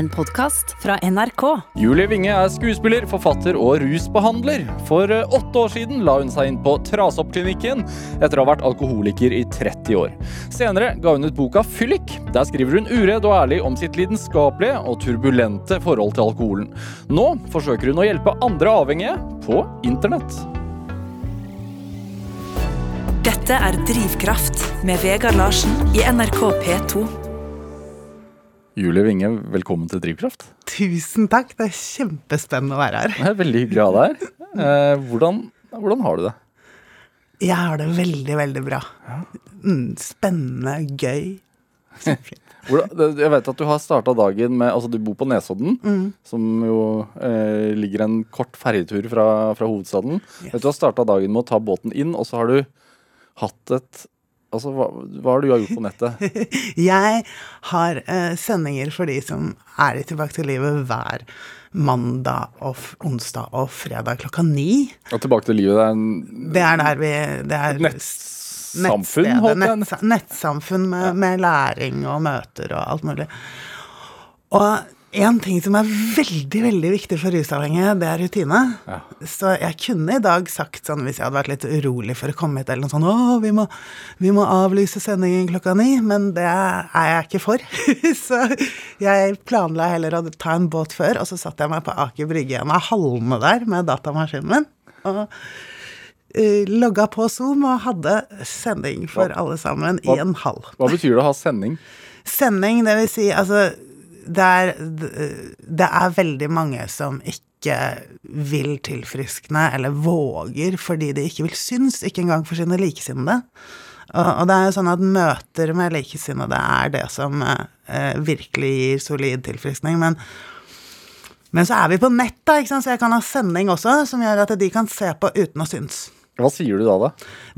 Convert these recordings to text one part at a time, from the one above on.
En podkast fra NRK. Julie Winge er skuespiller, forfatter og rusbehandler. For eh, åtte år siden la hun seg inn på Trasoppklinikken etter å ha vært alkoholiker i 30 år. Senere ga hun ut boka Fyllik. Der skriver hun uredd og ærlig om sitt lidenskapelige og turbulente forhold til alkoholen. Nå forsøker hun å hjelpe andre avhengige på internett. Dette er Drivkraft med Vegard Larsen i NRK P2. Julie Winge, velkommen til Drivkraft. Tusen takk. Det er kjempespennende å være her. Det er veldig hyggelig å ha deg her. Eh, hvordan, hvordan har du det? Jeg har det veldig, veldig bra. Mm, spennende, gøy. Jeg vet at du har starta dagen med Altså, du bor på Nesodden, som jo eh, ligger en kort ferjetur fra, fra hovedstaden. Yes. Du har starta dagen med å ta båten inn, og så har du hatt et Altså, hva, hva har du gjort på nettet? Jeg har eh, sendinger for de som er i Tilbake til livet hver mandag og onsdag og fredag klokka ni. Og tilbake til livet. Det er en Det er der vi Det er nettsamfunn, holdt jeg nettsa- Nettsamfunn med, med læring og møter og alt mulig. Og en ting som er veldig veldig viktig for rusavhengige, det er rutine. Ja. Så jeg kunne i dag sagt sånn, hvis jeg hadde vært litt urolig for å komme hit, eller noe sånt Å, vi må, vi må avlyse sendingen klokka ni. Men det er jeg ikke for. så jeg planla heller å ta en båt før, og så satte jeg meg på Aker Brygge igjen av halme der med datamaskinen min. Og uh, logga på Zoom og hadde sending for alle sammen i en halv. Hva betyr det å ha sending? Sending, det vil si altså det er, det er veldig mange som ikke vil tilfriskne, eller våger, fordi de ikke vil synes, ikke engang for sine likesinnede. Og, det er jo sånn at møter med likesinnede er det som eh, virkelig gir solid tilfriskning. Men, men så er vi på nett, da, så jeg kan ha sending også, som gjør at de kan se på uten å synes. Hva sier du da, da?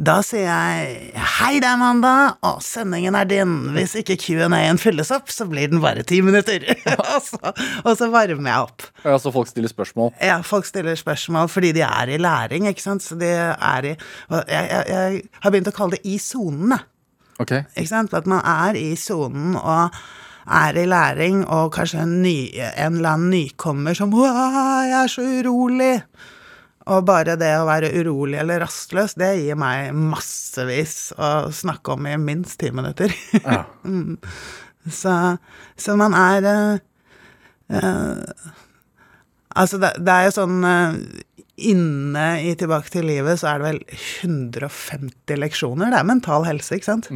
Da sier jeg hei, det er mandag, og sendingen er din. Hvis ikke Q&A-en fylles opp, så blir den bare ti minutter. og, så, og så varmer jeg opp. Ja, så folk stiller spørsmål. Ja, folk stiller spørsmål fordi de er i læring, ikke sant. Så de er i jeg, jeg, jeg har begynt å kalle det i sonen, jeg. Ok. Ikke sant? At man er i sonen og er i læring, og kanskje en, ny, en eller annen nykommer som «Å, jeg er så urolig. Og bare det å være urolig eller rastløs, det gir meg massevis å snakke om i minst ti minutter. Ja. så, så man er uh, uh, Altså, det, det er jo sånn uh, Inne i Tilbake til livet så er det vel 150 leksjoner. Det er mental helse, ikke sant?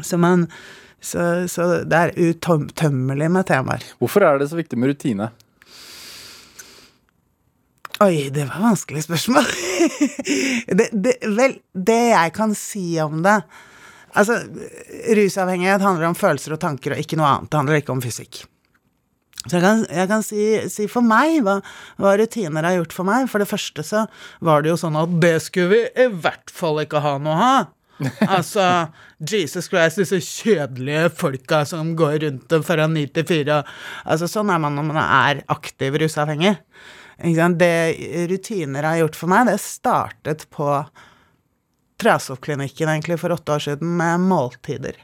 Så man så, så det er utømmelig med temaer. Hvorfor er det så viktig med rutine? Oi, det var et vanskelig spørsmål. det, det, vel, det jeg kan si om det Altså, rusavhengighet handler om følelser og tanker og ikke noe annet. Det handler ikke om fysikk. Så jeg kan, jeg kan si, si for meg hva, hva rutiner har gjort for meg. For det første så var det jo sånn at det skulle vi i hvert fall ikke ha noe av. altså, Jesus Christ, disse kjedelige folka som går rundt fra ni til fire. Altså, sånn er man når man er aktiv rusavhengig. Det rutiner har gjort for meg, det startet på Trasoppklinikken egentlig for åtte år siden med måltider.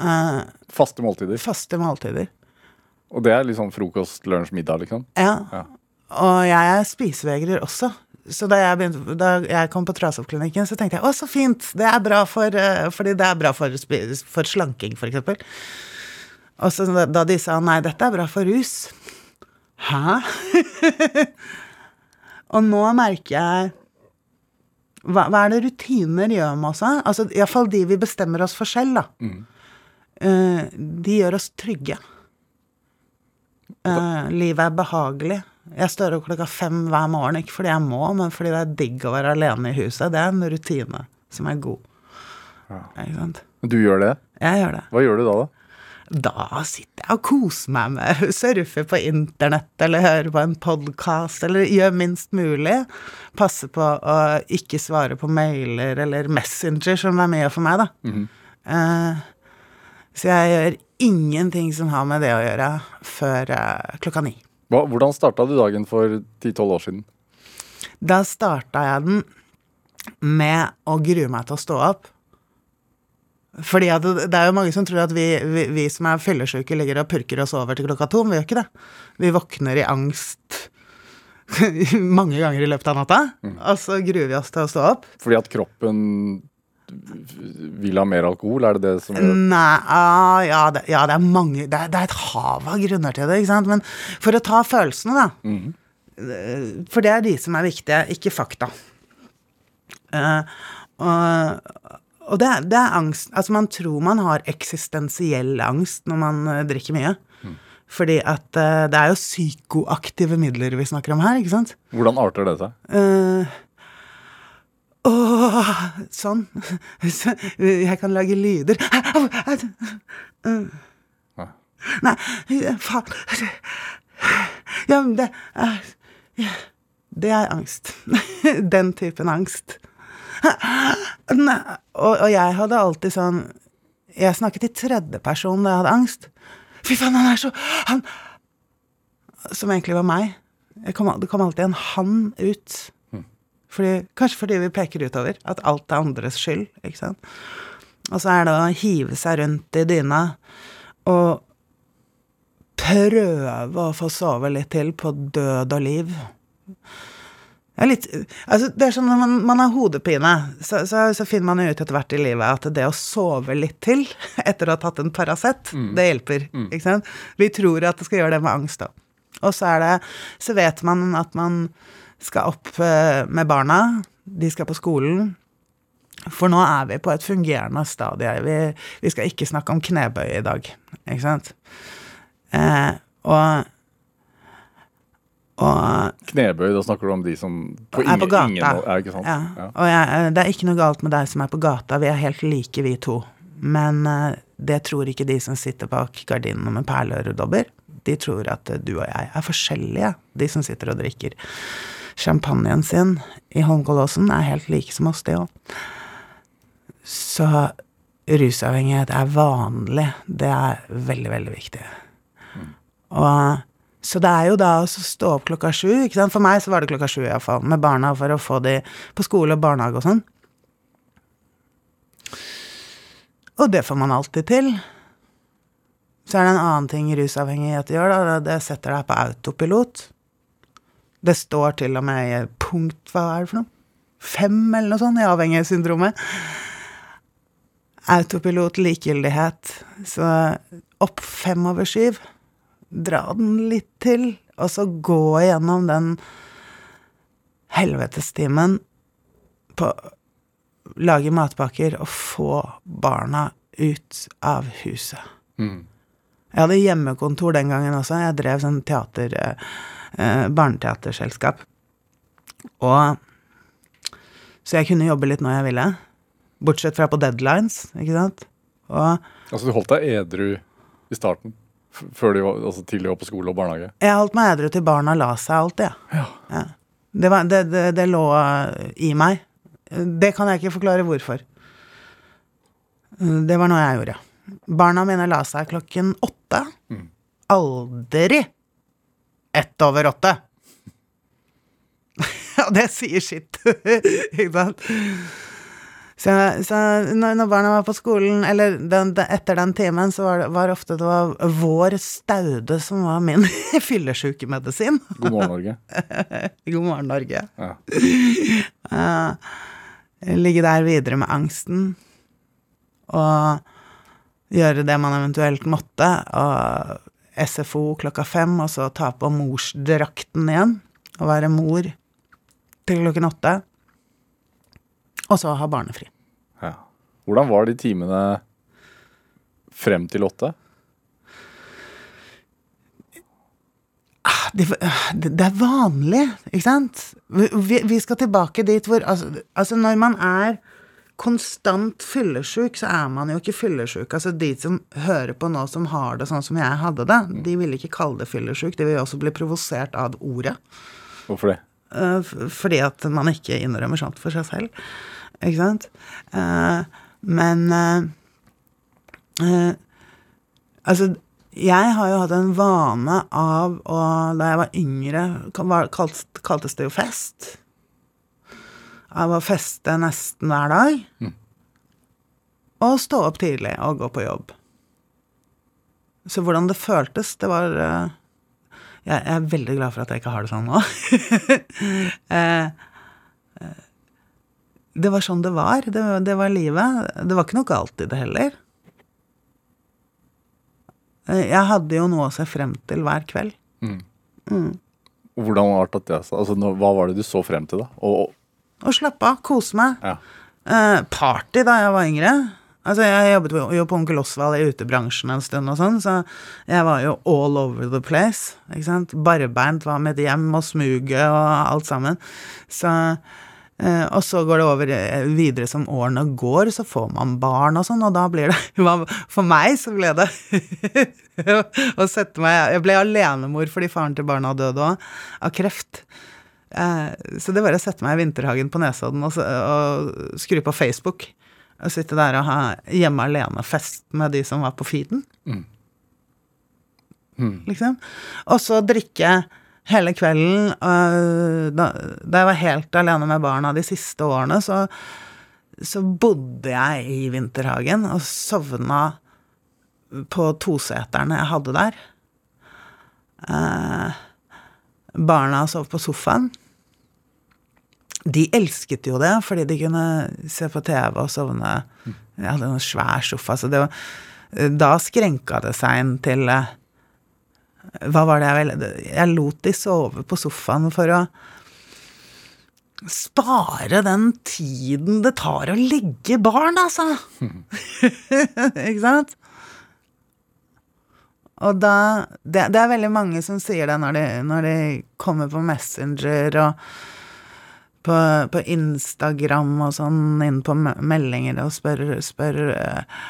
Eh, Faste måltider. faste måltider. Og det er liksom frokost, lunsj, middag, liksom? Ja. Ja. Og jeg er spisevegrer også. Så da jeg, begynte, da jeg kom på Trasoppklinikken, så tenkte jeg å, så fint, det er bra for eh, Fordi det er bra for, for slanking, eksempel. Og så da de sa nei, dette er bra for rus Hæ? og nå merker jeg hva, hva er det rutiner gjør med oss? Altså, Iallfall de vi bestemmer oss for selv, da. Eh, de gjør oss trygge. Uh, livet er behagelig. Jeg står opp klokka fem hver morgen, ikke fordi jeg må, men fordi det er digg å være alene i huset. Det er en rutine som er god. Ikke sant? Du gjør det? Jeg gjør det. Hva gjør du da, da? Da sitter jeg og koser meg med å surfe på internett eller høre på en podkast eller gjør minst mulig. Passe på å ikke svare på mailer eller Messenger, som er mye for meg, da. Eh, så jeg gjør ingenting som har med det å gjøre, før uh, klokka ni. Hva, hvordan starta du dagen for 10-12 år siden? Da starta jeg den med å grue meg til å stå opp. Fordi det er jo mange som tror at vi, vi, vi som er fyllesyke, ligger og purker oss over til klokka to. Men vi gjør ikke det. Vi våkner i angst mange ganger i løpet av natta, og så gruer vi oss til å stå opp. Fordi at kroppen vil ha mer alkohol, er det det som gjør Nei, ah, ja, det, ja, det er mange det er, det er et hav av grunner til det, ikke sant. Men for å ta følelsene, da. Mm. For det er de som er viktige, ikke fakta. Uh, og og det, det er angst Altså, man tror man har eksistensiell angst når man eh, drikker mye. Fordi at uh, det er jo psykoaktive midler vi snakker om her, ikke sant? Hvordan arter det seg? Uh, Åh, sånn. Jeg kan lage lyder. Nei, faen Ja, men det er Det er angst. Den typen angst. Og, og jeg hadde alltid sånn Jeg snakket i tredjeperson da jeg hadde angst. Fy faen, han er så Han Som egentlig var meg. Kom, det kom alltid en han ut. Fordi, kanskje fordi vi peker utover. At alt er andres skyld. ikke sant? Og så er det å hive seg rundt i dyna og prøve å få sove litt til på død og liv. Litt Altså, det er sånn når man, man har hodepine, så, så, så finner man jo ut etter hvert i livet at det å sove litt til etter å ha tatt en Paracet, det hjelper. Ikke sant? Vi tror at det skal gjøre det med angst òg. Og så er det Så vet man at man skal opp eh, med barna. De skal på skolen. For nå er vi på et fungerende stadie. Vi, vi skal ikke snakke om knebøy i dag, ikke sant? Eh, og og Knebøy, da snakker du om de som på er på gata. ingen er ikke sant? Ja. Ja. Og jeg, eh, det er ikke noe galt med deg som er på gata, vi er helt like, vi to. Men uh, det tror ikke de som sitter bak gardinene med perleøredobber. De tror at eh, du og jeg er forskjellige, de som sitter og drikker. Champagnen sin i Holmgålåsen er helt like som oss, det òg. Så rusavhengighet er vanlig. Det er veldig, veldig viktig. Og så det er jo da å stå opp klokka sju. ikke sant? For meg så var det klokka sju iallfall, med barna for å få de på skole og barnehage og sånn. Og det får man alltid til. Så er det en annen ting rusavhengighet gjør, da. Det setter deg på autopilot. Det står til og med i punkt Hva er det for noe? Fem, eller noe sånt, i avhengighetssyndromet. Autopilot, likegyldighet. Så opp fem over syv. Dra den litt til, og så gå igjennom den helvetestimen på lage matpakker og få barna ut av huset. Mm. Jeg hadde hjemmekontor den gangen også. Jeg drev sånn teater, eh, barneteaterselskap. Og Så jeg kunne jobbe litt når jeg ville. Bortsett fra på deadlines, ikke sant. Og Altså, du holdt deg edru i starten? Før de var, altså til de var på skole og barnehage? jeg holdt meg edru til barna la seg alltid, jeg. Ja. Det, var, det, det, det lå eh, i meg. Det kan jeg ikke forklare hvorfor. Det var noe jeg gjorde. Barna mine la seg klokken åtte. Aldri ett over åtte. Ja, det sier sitt, ikke sant? Så, så når, når barna var på skolen, eller den, den, etter den timen, så var det var ofte det var vår staude som var min fyllesjukemedisin. God morgen, Norge. God morgen, Norge. Ja. Uh, ligge der videre med angsten. Og gjøre det man eventuelt måtte. Og SFO klokka fem, og så ta på morsdrakten igjen. Og være mor til klokken åtte. Og så ha barnefri. Hvordan var de timene frem til åtte? det, det det er vanlig, ikke sant? Vi, vi skal tilbake dit hvor altså, altså, når man er konstant fyllesyk, så er man jo ikke fyllesyk. Altså, de som hører på nå, som har det sånn som jeg hadde det, de vil ikke kalle det fyllesyk. De vil også bli provosert av ordet. Hvorfor det? Eh, fordi at man ikke innrømmer sånt for seg selv. Ikke sant? Eh, men eh, eh, Altså, jeg har jo hatt en vane av å Da jeg var yngre, ka- kalt, kaltes det jo fest. Av å feste nesten hver dag. Og stå opp tidlig og gå på jobb. Så hvordan det føltes, det var eh, Jeg er veldig glad for at jeg ikke har det sånn nå. Eh, det var sånn det var. Det, det var livet. Det var ikke noe galt i det heller. Eh, Jeg hadde jo noe å se frem til hver kveld. Hvordan var det det? Altså, hva var det du så frem til, da? Og slappe av, kose meg. ja. Eh, party da jeg var yngre. Altså, jeg jobbet jo- på Onkel Osvald i utebransjen en stund og sånn, så jeg var jo all over the place. Ikke sant? Barbeint var mitt hjem og smuget og alt sammen. Så Og så går det over eh, videre som årene går, så får man barn og sånn, og da blir det For meg så ble det å sette meg Jeg ble alenemor fordi faren til barna døde òg, av kreft. Eh, Så det var å sette meg i vinterhagen på Nesodden og, og skru på Facebook. Og sitte der og ha hjemme alene-fest med de som var på feeden. Liksom. Og så drikke hele kvelden. da, da jeg var helt alene med barna de siste årene, så, så bodde jeg i vinterhagen og sovna på toseterne jeg hadde der. Eh, barna sov på sofaen. De elsket jo det, fordi de kunne se på TV og sovne. Jeg hadde en svær sofa, så var, da skrenka det seg inn til eh, Hva var det jeg ville Jeg lot de sove på sofaen for å spare den tiden det tar å legge barn, altså. Ikke sant? Og da det, det er veldig mange som sier det når de, når de kommer på Messenger og på, på Instagram og sånn, inn på meldinger og spør, spør eh,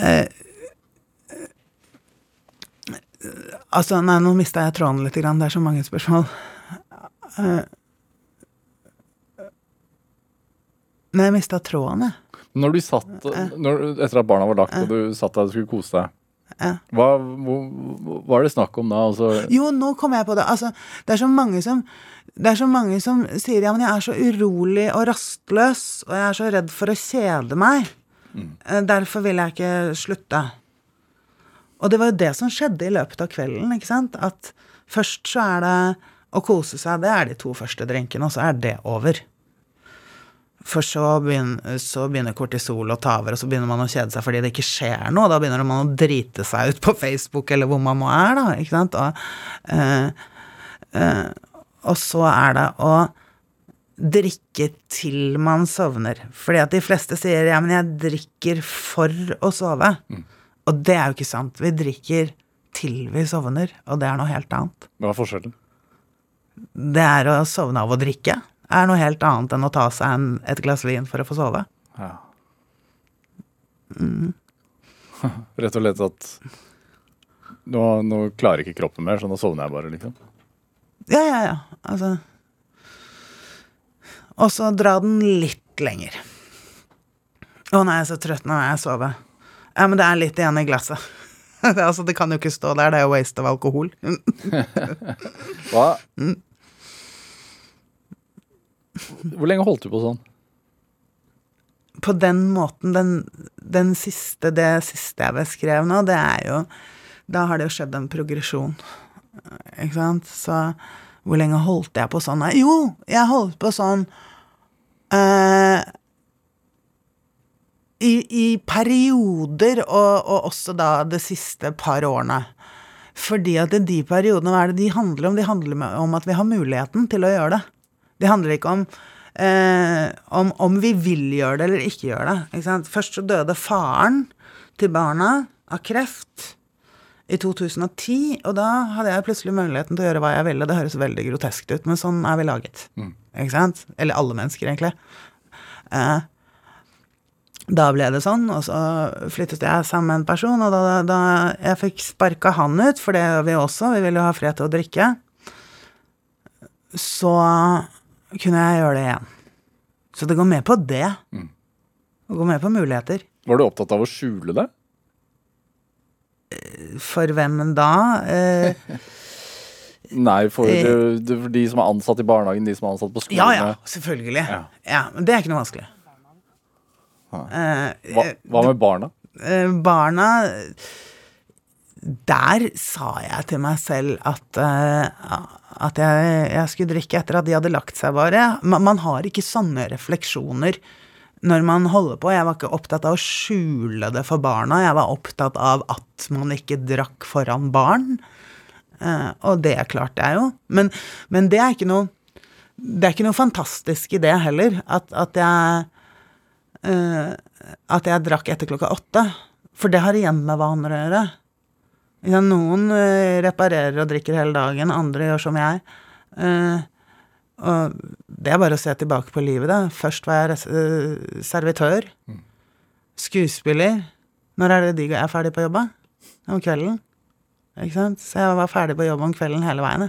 eh, Altså, nei, nå mista jeg tråden litt, grann. det er så mange spørsmål. Uh, Nei, jeg mista tråden, jeg. Når du satt når, Etter at barna var lagt, og du satt der og skulle kose deg, hva, hva var det snakk om da? Altså, Jo, nå kom jeg på det. Altså, det er så mange som det er så mange som sier ja, men jeg er så urolig og rastløs, og jeg er så redd for å kjede meg. Mm. Derfor vil jeg ikke slutte. Og det var jo det som skjedde i løpet av kvelden, ikke sant? At først så er det å kose seg, det er de to første drinkene, og så er det over. For så begynner, så begynner kortisol å ta over, og så begynner man å kjede seg fordi det ikke skjer noe. Da begynner man å drite seg ut på Facebook eller hvor man må er, da. ikke sant? Og, øh, øh, og så er det å drikke til man sovner. Fordi at de fleste sier ja, men jeg drikker for å sove. Og det er jo ikke sant. Vi drikker til vi sovner, og det er noe helt annet. hva er forskjellen? Det er å sovne av å drikke. Er noe helt annet enn å ta seg en, et glass vin for å få sove. Ja. Rett og slett at nå, nå klarer ikke kroppen mer, så nå sovner jeg bare, liksom. Ja, ja, ja. Altså Og så dra den litt lenger. Å nei, jeg er så trøtt, nå må jeg sove. Ja, men det er litt igjen i glasset. altså, det kan jo ikke stå der, det er jo waste av alkohol. Hva? Hvor lenge holdt du på sånn? På den måten, den, den siste, det siste jeg beskrev nå, det er jo Da har det jo skjedd en progresjon. Ikke sant? Så hvor lenge holdt jeg på sånn? Jo, jeg holdt på sånn eh, i, I perioder, og, og også da det siste par årene. Fordi at de periodene, hva er det de handler om? De handler om at vi har muligheten til å gjøre det. Det handler ikke om, eh, om, om vi vil gjøre det eller ikke gjøre det. Ikke sant? Først så døde faren til barna av kreft i 2010, og da hadde jeg plutselig muligheten til å gjøre hva jeg ville. Det høres veldig groteskt ut, men sånn er vi laget. Ikke sant? Eller alle mennesker, egentlig. Eh, da ble det sånn, og så flyttet jeg sammen med en person, og da, da jeg fikk sparka han ut, for det gjør vi også, vi vil jo ha fred til å drikke, så kunne jeg gjøre det igjen. Så det går med på det. Det går med på muligheter. Var du opptatt av å skjule det? For hvem da? Eh, Nei, for, Eh. eh, for de som er ansatt i barnehagen, de som er ansatt på skolen. ja ja, selvfølgelig. Ja. Ja, men det er ikke noe vanskelig. Eh, Hva, hva med barna? eh, barna Der sa jeg til meg selv at, eh, at jeg, jeg skulle drikke etter at de hadde lagt seg, bare. Man, man har ikke sånne refleksjoner når man holder på. Jeg var ikke opptatt av å skjule det for barna, jeg var opptatt av at man ikke drakk foran barn. Eh, og det klarte jeg jo. Men, men det er ikke noe Det er ikke noe fantastisk i det heller, at, at jeg eh, At jeg drakk etter klokka åtte. For det har igjen med vaner å gjøre. Ja, noen uh, reparerer og drikker hele dagen, andre gjør som jeg. Uh, og det er bare å se tilbake på livet, da. Først var jeg servitør. Skuespiller. Når er det de er ferdig på jobb. Om kvelden. Ikke sant? Så jeg var ferdig på jobb om kvelden hele veien.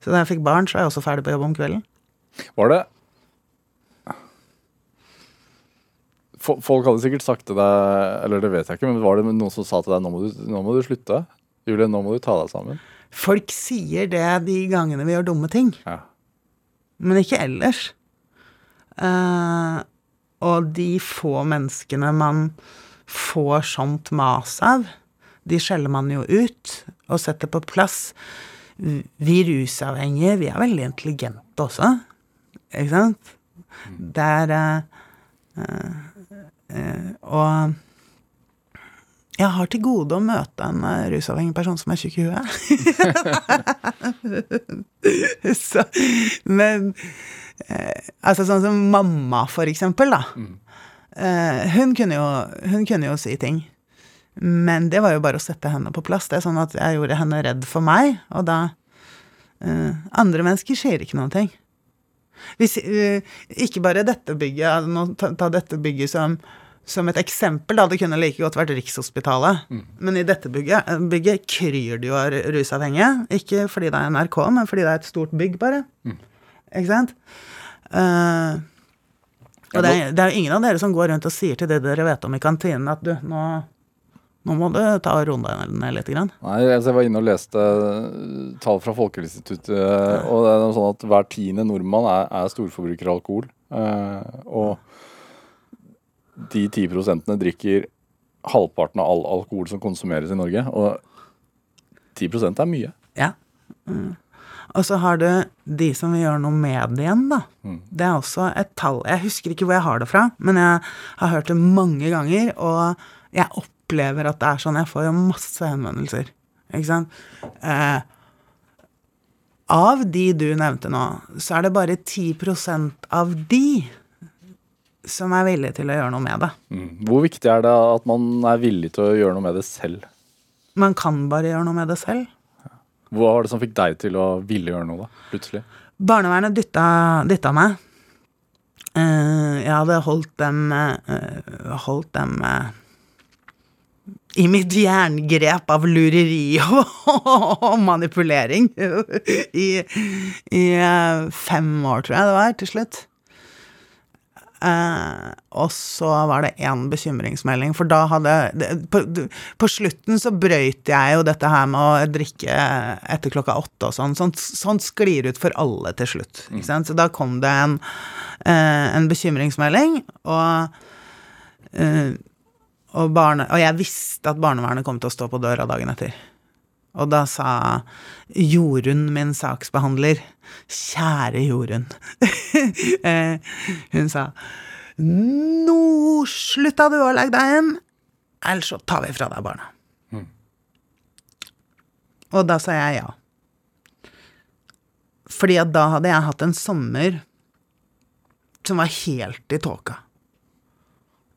Så da jeg fikk barn, så var jeg også ferdig på jobb om kvelden. Var det Folk hadde sikkert sagt til deg, eller det vet jeg ikke, men var det noen som sa til deg nå må du, nå må du slutte? Julie, nå må du ta deg sammen. Folk sier det de gangene vi gjør dumme ting. Ja. men ikke ellers. Uh, og de få menneskene man får sånt mas av, de skjeller man jo ut og setter på plass. Vi rusavhengige, vi er veldig intelligente også, ikke sant? Det er uh, eh, Og jeg har til gode å møte en eh, rusavhengig person som er tjukk i huet. Så, men eh, Altså sånn som mamma, for eksempel, da. Eh, hun, kunne jo, hun kunne jo si ting. Men det var jo bare å sette henne på plass. Det er sånn at jeg gjorde henne redd for meg, og da uh, Andre mennesker sier ikke noen ting. Hvis, uh, ikke bare dette bygget, altså, ta, ta dette bygget som, som et eksempel, da. Det kunne like godt vært Rikshospitalet. Men i dette bygget, bygget kryr det jo av rusavhengige. Ikke fordi det er NRK, men fordi det er et stort bygg, bare. Ikke sant? Uh, og det er, det er jo ingen av dere som går rundt og sier til det dere vet om i kantinen, at du, nå, nå må du ta og roe deg ned litt. Grann. Nei, altså jeg var inne og leste eh, tall fra Folkehelseinstituttet, og det er noe sånn at hver tiende nordmann er, er storforbruker av alkohol. Eh, og de ti prosentene drikker halvparten av all alkohol som konsumeres i Norge. Og 10% er mye. Ja. Mm. Og så har du de som vil gjøre noe med det igjen, da. Det er også et tall. Jeg husker ikke hvor jeg har det fra, men jeg har hørt det mange ganger, og jeg opplever at det er sånn. Jeg får jo masse henvendelser, ikke sant. Eh, av de du nevnte nå, så er det bare 10% av de som er villig til å gjøre noe med det. Mm. Hvor viktig er det at man er villig til å gjøre noe med det selv? Man kan bare gjøre noe med det selv. Hva var det som fikk deg til å ville gjøre noe, da? Plutselig? Barnevernet dytta, dytta meg. Eh, jeg hadde holdt dem eh, Holdt dem eh, i mitt jerngrep av lureri og manipulering i, i fem år, tror jeg det var, til slutt. Eh, og så var det én bekymringsmelding, for da hadde det, på, på slutten så brøyt jeg jo dette her med å drikke etter klokka åtte og sånn. Sånt, sånt sklir ut for alle til slutt. Ikke sant? Så da kom det en, eh, en bekymringsmelding, og eh, og, barne, og jeg visste at barnevernet kom til å stå på døra dagen etter. Og da sa Jorunn, min saksbehandler, kjære Jorunn eh, Hun sa nå slutta du å legge deg inn, ellers så tar vi fra deg barna. Og da sa jeg ja. Fordi at da hadde jeg hatt en sommer som var helt i tåka.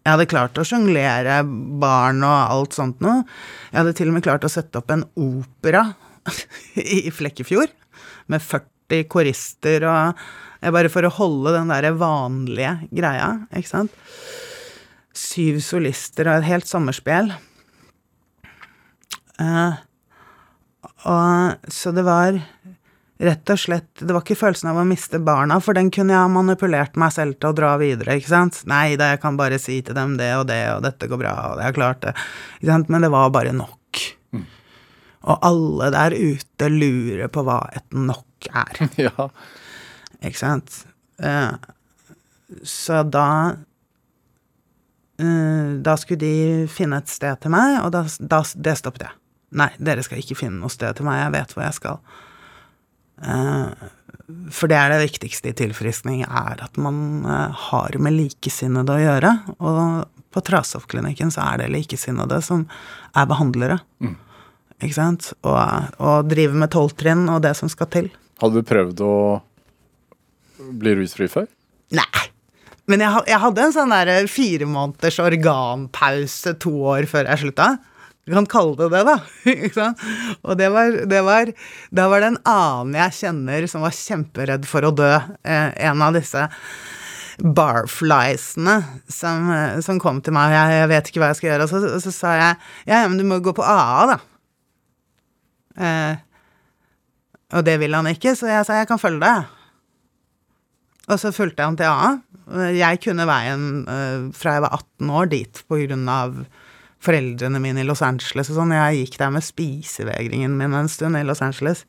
Jeg hadde klart å sjonglere barn og alt sånt noe. Jeg hadde til og med klart å sette opp en opera i Flekkefjord med 40 korister og Bare for å holde den der vanlige greia, ikke sant. Syv solister og et helt sommerspill. Uh, og så det var rett og slett Det var ikke følelsen av å miste barna, for den kunne jeg ha manipulert meg selv til å dra videre, ikke sant. Nei da, jeg kan bare si til dem det og det, og dette går bra, og jeg har klart det. Ikke sant? Men det var bare nok. Og alle der ute lurer på hva et nok er. ja. Ikke sant? Uh, så da eh, da skulle de finne et sted til meg, og da, da, det stoppet jeg. Nei, dere skal ikke finne noe sted til meg, jeg vet hvor jeg skal. Eh, for det er det viktigste i tilfriskning, er at man eh, har med likesinnede å gjøre. Og på Trashoff-klinikken så er det likesinnede som er behandlere. Ikke sant? Og, og driver med tolvtrinn og det som skal til. Hadde du prøvd å bli rusfri før? Nei. Men jeg, jeg hadde en sånn der fire måneders organpause to år før jeg slutta. Du kan kalle det det, da. Og det var, det var Da var det en annen jeg kjenner som var kjemperedd for å dø. Eh, en av disse barfliesene som, eh, som kom til meg, og jeg, jeg vet ikke hva jeg skal gjøre. Og så, og så sa jeg ja, ja, men du må gå på AA, da. Eh, og det ville han ikke, så jeg sa jeg kan følge deg. Og så fulgte jeg han til AA. Jeg kunne veien eh, fra jeg var 18 år dit på grunn av foreldrene mine i Los Angeles og sånn. Jeg gikk der med spisevegringen min en stund i Los Angeles.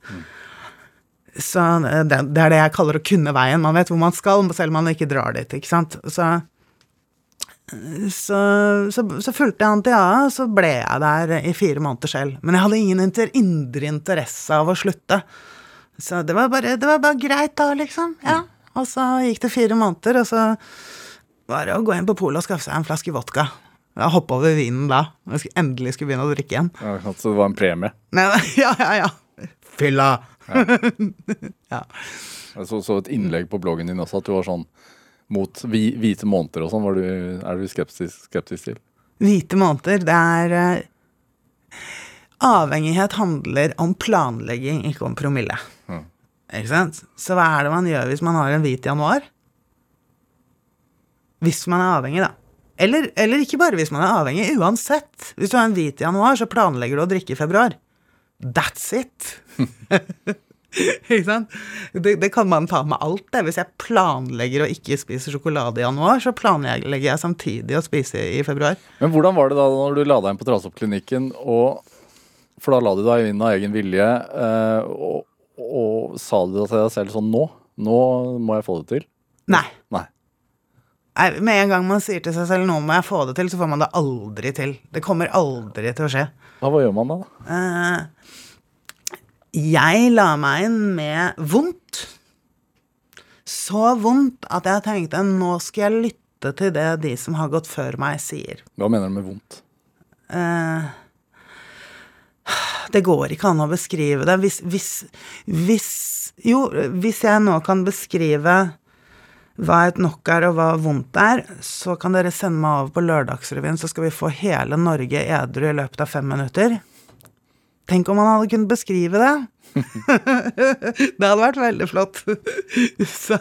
Så eh, det, det er det jeg kaller å kunne veien. Man vet hvor man skal, selv om man ikke drar dit, ikke sant. Så så, så, så fulgte jeg han til AA, så ble jeg der i fire måneder selv. Men jeg hadde ingen inter, indre interesse av å slutte. Så det var bare, det var bare greit da, liksom. Ja. Og så gikk det fire måneder, og så var det å gå inn på polet og skaffe seg en flaske vodka. Jeg hoppa over vinen da. og Jeg endelig skulle begynne å drikke igjen. Ja, så det var en premie. Nei, ja, ja, ja. Fylla. ja. Jeg så, så et innlegg på bloggen din også, at du var sånn mot vi, hvite måneder og sånn. Er du skeptisk, skeptisk til? Hvite måneder, det er uh, Avhengighet handler om planlegging, ikke om promille. Ja. Ikke sant? Så hva er det man gjør hvis man har en hvit januar? Hvis man er avhengig, da. Eller, eller ikke bare hvis man er avhengig, uansett. Hvis du har en hvit i januar, så planlegger du å drikke i februar. That's it. ikke sant? Det, det kan man ta med alt, det. Hvis jeg planlegger å ikke spise sjokolade i januar, så planlegger jeg samtidig å spise i februar. Men hvordan var det da når du la deg inn på Trasoppklinikken, og For da la du deg inn av egen vilje, og, og, og sa du til deg selv sånn Nå, nå må jeg få det til? Nei. Med en gang man sier til seg selv 'nå må jeg få det til', så får man det aldri til. Det kommer aldri til å skje. Ja, hva gjør man da? Eh, jeg la meg inn med vondt. Så vondt at jeg tenkte nå skal jeg lytte til det de som har gått før meg, sier. Hva mener du med vondt? Uh, det går ikke an å beskrive det. Hvis, hvis, hvis Jo, hvis jeg nå kan beskrive hva et nok er, og hva vondt er, så kan dere sende meg over på Lørdagsrevyen, så skal vi få hele Norge edru i løpet av fem minutter. Tenk om han hadde kunnet beskrive det. det hadde vært veldig flott. så,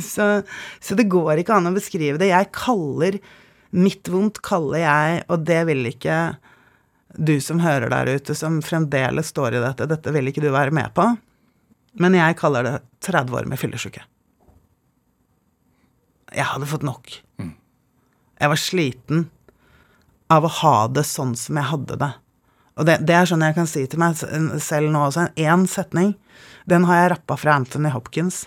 så, så det går ikke an å beskrive det. Jeg kaller Mitt vondt kaller jeg, og det vil ikke du som hører der ute, som fremdeles står i dette, dette vil ikke du være med på, men jeg kaller det 30 år med fyllesyke. Jeg hadde fått nok. Jeg var sliten av å ha det sånn som jeg hadde det. Og det, det er sånn jeg kan si til meg selv nå også. Én setning, den har jeg rappa fra Anthony Hopkins.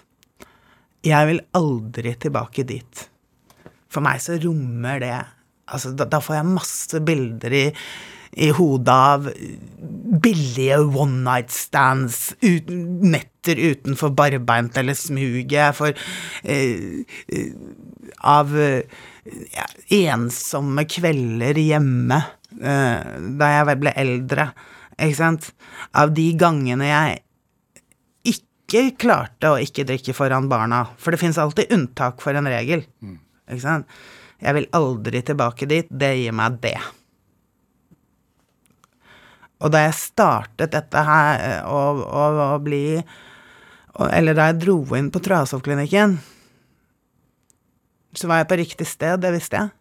Jeg vil aldri tilbake dit. For meg så rommer det Altså, da, da får jeg masse bilder i, i hodet av billige one night stands, ut, netter utenfor barbeint eller smuget. for eh, eh, Av ja, ensomme kvelder hjemme eh, da jeg ble eldre, ikke sant. Av de gangene jeg ikke klarte å ikke drikke foran barna. For det fins alltid unntak for en regel. Ikke sant? Jeg vil aldri tilbake dit. Det gir meg det. Og da jeg startet dette her, og, og, og bli og, Eller da jeg dro inn på Trasoppklinikken, så var jeg på riktig sted, det visste jeg.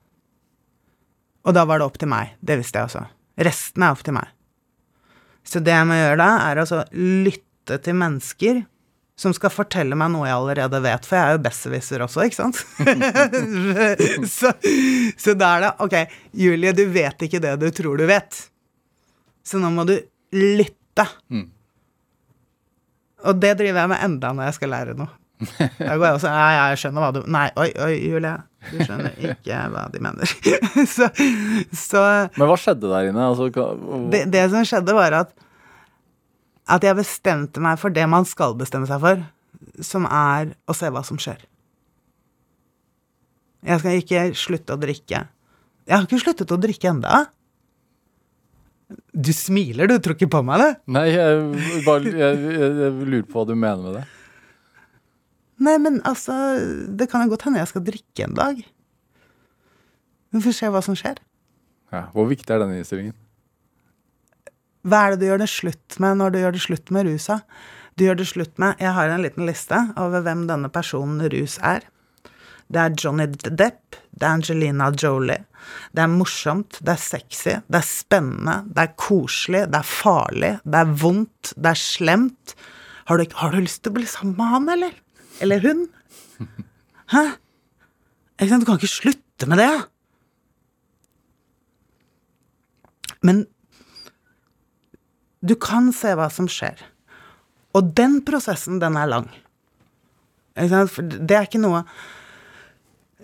Og da var det opp til meg. Det visste jeg også. Resten er opp til meg. Så det jeg må gjøre da, er altså lytte til mennesker som skal fortelle meg noe jeg allerede vet, for jeg er jo besserwisser også, ikke sant? så, så da er det Ok, Julie, du vet ikke det du tror du vet. Så nå må du lytte. Mm. Og det driver jeg med enda når jeg skal lære noe. Da går jeg også Ja, ja, jeg skjønner hva du Nei, oi, oi, Julie. Du skjønner ikke hva de mener. så, så Men hva skjedde der inne? Altså, hva- det, det som skjedde, var at at jeg bestemte meg for det man skal bestemme seg for, som er å se hva som skjer. Jeg skal ikke slutte å drikke. Jeg har ikke sluttet å drikke enda. Du smiler, du tror ikke på meg, det? Nei, jeg, bare, jeg, jeg, jeg lurer på hva du mener med det. Nei, men altså, det kan jo godt hende jeg skal drikke en dag. Vi får se hva som skjer. Ja, hvor viktig er denne innstillingen? Hva er det du gjør det slutt med når du gjør det slutt med rusa? Du gjør det slutt med Jeg har en liten liste over hvem denne personen rus er. Det er Johnny Depp, det er Angelina Jolie. Det er morsomt, det er sexy, det er spennende, det er koselig, det er farlig, det er vondt, det er slemt. Har du, har du lyst til å bli sammen med han, eller? Eller hun? Hæ? Ikke sant? Du kan ikke slutte med det. Men du kan se hva som skjer. Og den prosessen, den er lang. Det er ikke noe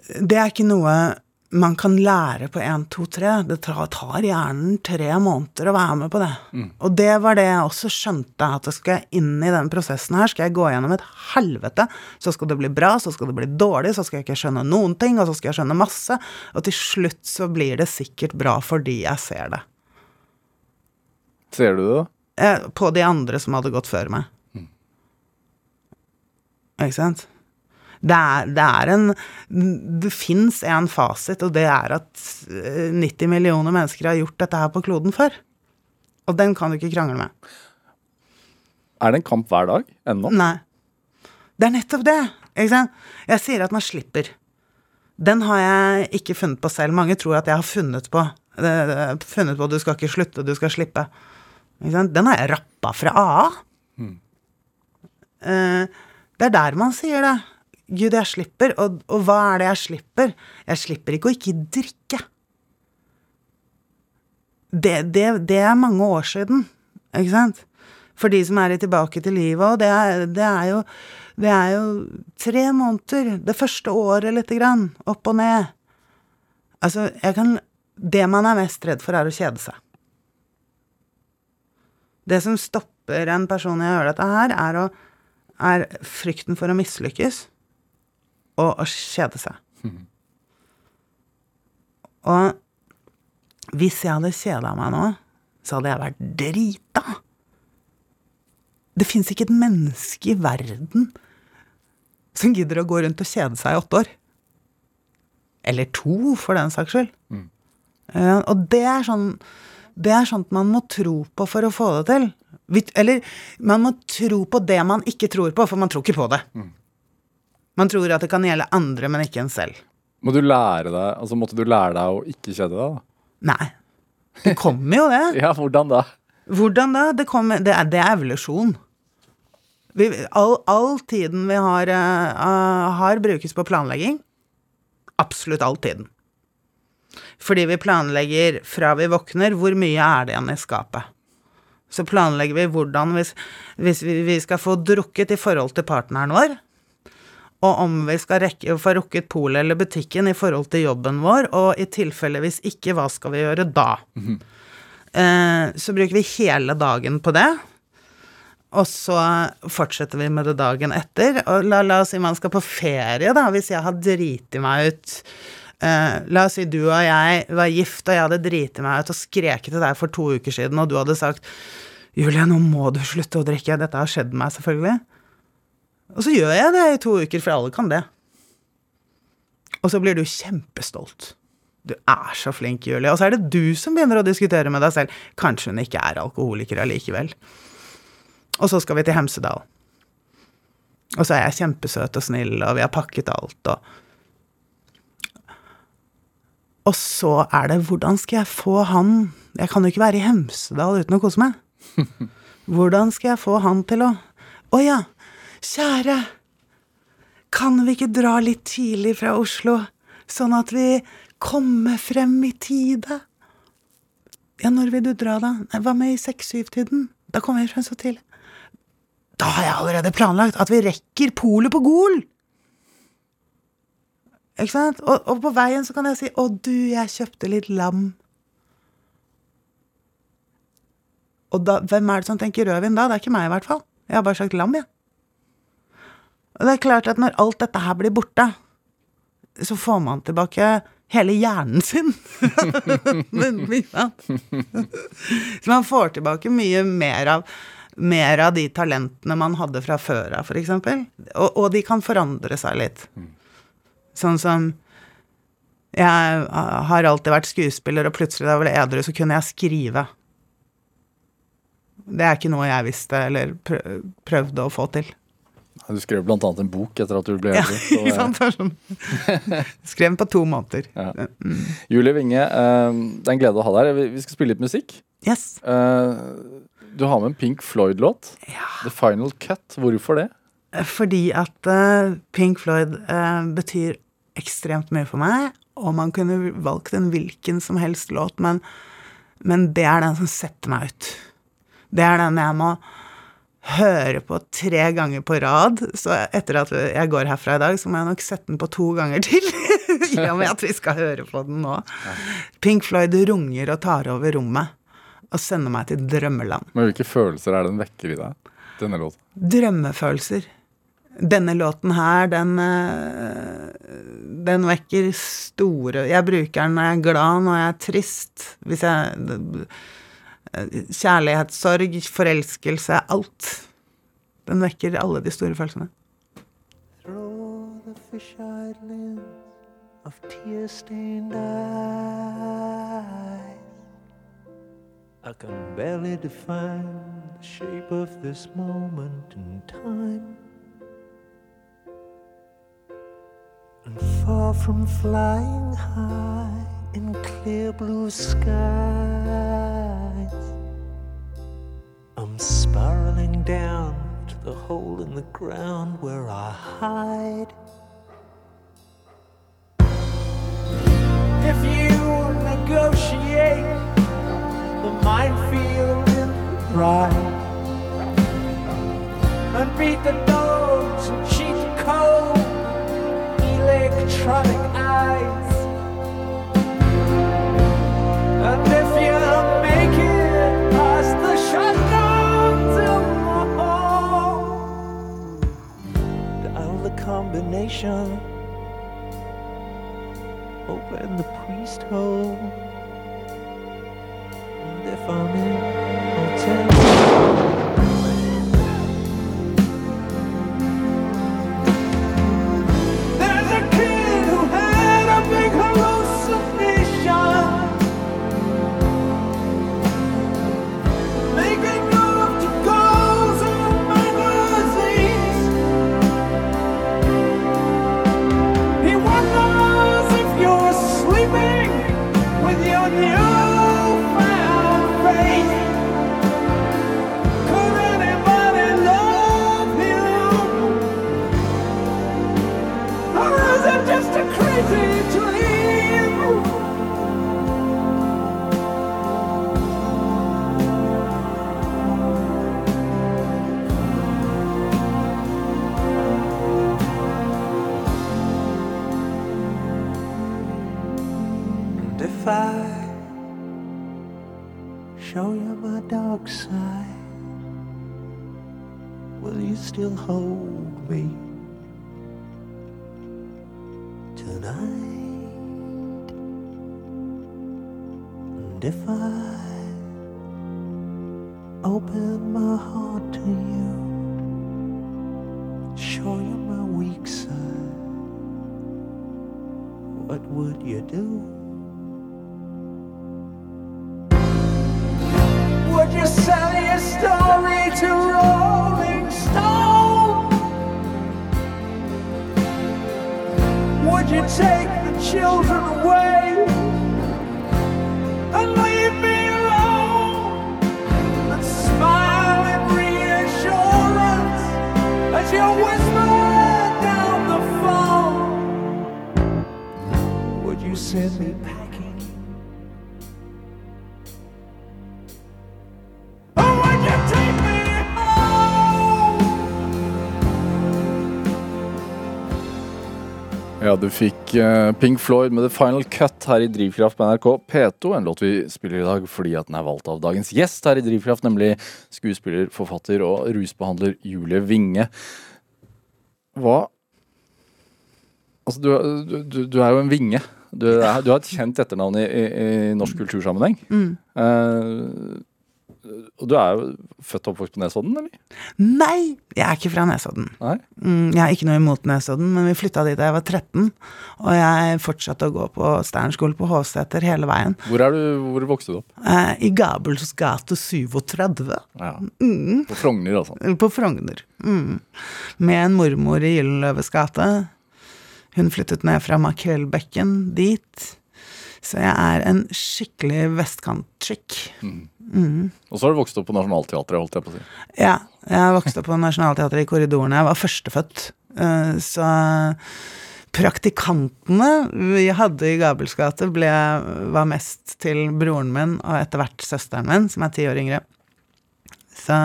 Det er ikke noe man kan lære på 1, 2, 3. Det tar hjernen tre måneder å være med på det. Og det var det jeg også skjønte, at skal jeg inn i den prosessen her, skal jeg gå gjennom et helvete, så skal det bli bra, så skal det bli dårlig, så skal jeg ikke skjønne noen ting, og så skal jeg skjønne masse, og til slutt så blir det sikkert bra fordi jeg ser det. Ser du det, da? eh, på de andre som hadde gått før meg. Ikke sant? Det er, det er en Det fins en fasit, og det er at eh, 90 millioner mennesker har gjort dette her på kloden før. Og den kan du ikke krangle med. Er det en kamp hver dag ennå? Nei. Det er nettopp det. Ikke sant? Jeg sier at man slipper. Den har jeg ikke funnet på selv. Mange tror at jeg har funnet på eh, Funnet på at du skal ikke slutte, du skal slippe. Den har jeg rappa fra AA. Mm. det er der man sier det. Gud, jeg slipper. Og, og hva er det jeg slipper? Jeg slipper ikke å ikke drikke. Det, det, det er mange år siden, ikke sant? For de som er tilbake til livet, òg. det det er jo det er jo tre måneder, det første året lite grann, opp og ned. Altså, jeg kan Det man er mest redd for, er å kjede seg. Det som stopper en person i å gjøre dette her, er, å, er frykten for å mislykkes og å kjede seg. Og hvis jeg hadde kjeda meg nå, så hadde jeg vært drita. Det fins ikke et menneske i verden som gidder å gå rundt og kjede seg i åtte år. Eller to, for den saks skyld. Eh, og det er sånn Det er sånt man må tro på for å få det til. Eller man må tro på det man ikke tror på, for man tror ikke på det. Man tror at det kan gjelde andre, men ikke en selv. Må du lære deg, altså Måtte du lære deg å ikke kjede deg? da? Nei. Det kommer jo det. Ja, hvordan da? Hvordan da? Det, kommer, det, er, det er evolusjon. Vi, all, all tiden vi har, eh, har brukes på planlegging. Absolutt all tiden. Fordi vi planlegger fra vi våkner, hvor mye er det igjen i skapet. Så planlegger vi hvordan hvis, hvis vi, vi skal få drukket i forhold til partneren vår, og om vi skal rekke, få rukket polet eller butikken i forhold til jobben vår, og i tilfelle hvis ikke, hva skal vi gjøre da? Eh, så bruker vi hele dagen på det. Og så fortsetter vi med det dagen etter. Og la, la oss si man skal på ferie, da, hvis jeg har driti meg ut. Eh, la oss si du og jeg var gift, og jeg hadde driti meg ut og skreket til deg for to uker siden, og du hadde sagt 'Julie, nå må du slutte å drikke'. Dette har skjedd meg, selvfølgelig. Og så gjør jeg det i to uker, for alle kan det. Og så blir du kjempestolt. Du er så flink, Julie. Og så er det du som begynner å diskutere med deg selv. Kanskje hun ikke er alkoholiker allikevel. Og så skal vi til Hemsedal. Og så er jeg kjempesøt og snill, og vi har pakket alt, og Og så er det hvordan skal jeg få han Jeg kan jo ikke være i Hemsedal uten å kose meg. Hvordan skal jeg få han til å Å ja, kjære. Kan vi ikke dra litt tidlig fra Oslo, sånn at vi kommer frem i tide? Ja, når vil du dra, da? Hva med i seks-syv-tiden? Da kommer vi frem så tidlig. Da har jeg allerede planlagt at vi rekker polet på Gol! Ikke sant? Og, og på veien så kan jeg si 'Å, du, jeg kjøpte litt lam'. Og da, hvem er det som tenker rødvin da? Det er ikke meg, i hvert fall. Jeg har bare sagt lam, jeg. Og det er klart at når alt dette her blir borte, så får man tilbake hele hjernen sin. Så man får tilbake mye mer av, mer av de talentene man hadde fra før av, f.eks. Og, og de kan forandre seg litt. Sånn som Jeg har alltid vært skuespiller, og plutselig da jeg ble edru, så kunne jeg skrive. Det er ikke noe jeg visste eller prøvde å få til. Du skrev annet en bok etter at du ble Ja, ikke sant? Sånn. Skrev den på to måneder. Ja. Julie Winge, eh, det er en glede å ha deg her. Vi- skal spille litt musikk. Yes. Eh, Du har med en Pink Floyd-låt. Ja. The Final Cut. Hvorfor det? Fordi at eh, Pink Floyd eh, betyr ekstremt mye for meg, og man kunne valgt en hvilken som helst låt, men, men det er den som setter meg ut. Det er den jeg må høre på tre ganger på rad. Så etter at jeg går herfra i dag, så må jeg nok sette den på to ganger til. I og med at vi skal høre på den nå. Pink Floyd runger og tar over rommet og sender meg til drømmeland. Men hvilke følelser er det den vekker i deg? Denne låten. Drømmefølelser. Denne låten her, den eh, Den vekker store Jeg bruker den når jeg er glad, når jeg er trist, hvis jeg Kjærlighetssorg, forelskelse, alt. Den vekker alle de store følelsene. I can barely define the shape of this moment in time. And far from flying high in clear blue skies, down to the hole in the ground where I hide. I show you my dark side, will you still hold me? tonight. And if I du fikk eh, Pink Floyd med The Final Cut her i Drivkraft på NRK P2. En låt vi spiller i dag fordi at den er valgt av dagens gjest her i Drivkraft, nemlig skuespiller, forfatter og rusbehandler Julie Winge. Hva Altså, du, du, du, er jo en vinge. Du, er, du har et kjent etternavn i, i, i norsk kultursammenheng. Eh, og du er jo født og oppvokst på Nesodden, eller? Nei, jeg er ikke fra Nesodden. Nei? Mm, Jeg har ikke noe imot Nesodden, men vi flytta dit da jeg var 13. Og jeg fortsatte å gå på Steinerskolen på Hovseter hele veien. Hvor, er du, hvor vokste du opp? Eh, I Gabels gate 37. Ja. På Frogner, altså. På Frogner. Mm. Med en mormor i Gyldenløves gate. Hun flyttet ned fra Makrellbekken dit. Så jeg er en skikkelig vestkantchick. Og så har du vokst opp på Nationaltheatret, holdt jeg på å si. Ja, jeg vokste opp på Nationaltheatret i korridorene. Jeg var førstefødt. Eh, Så praktikantene vi hadde i Gabels gate, ble, var mest til broren min og etter hvert søsteren min, som er ti år yngre. Så,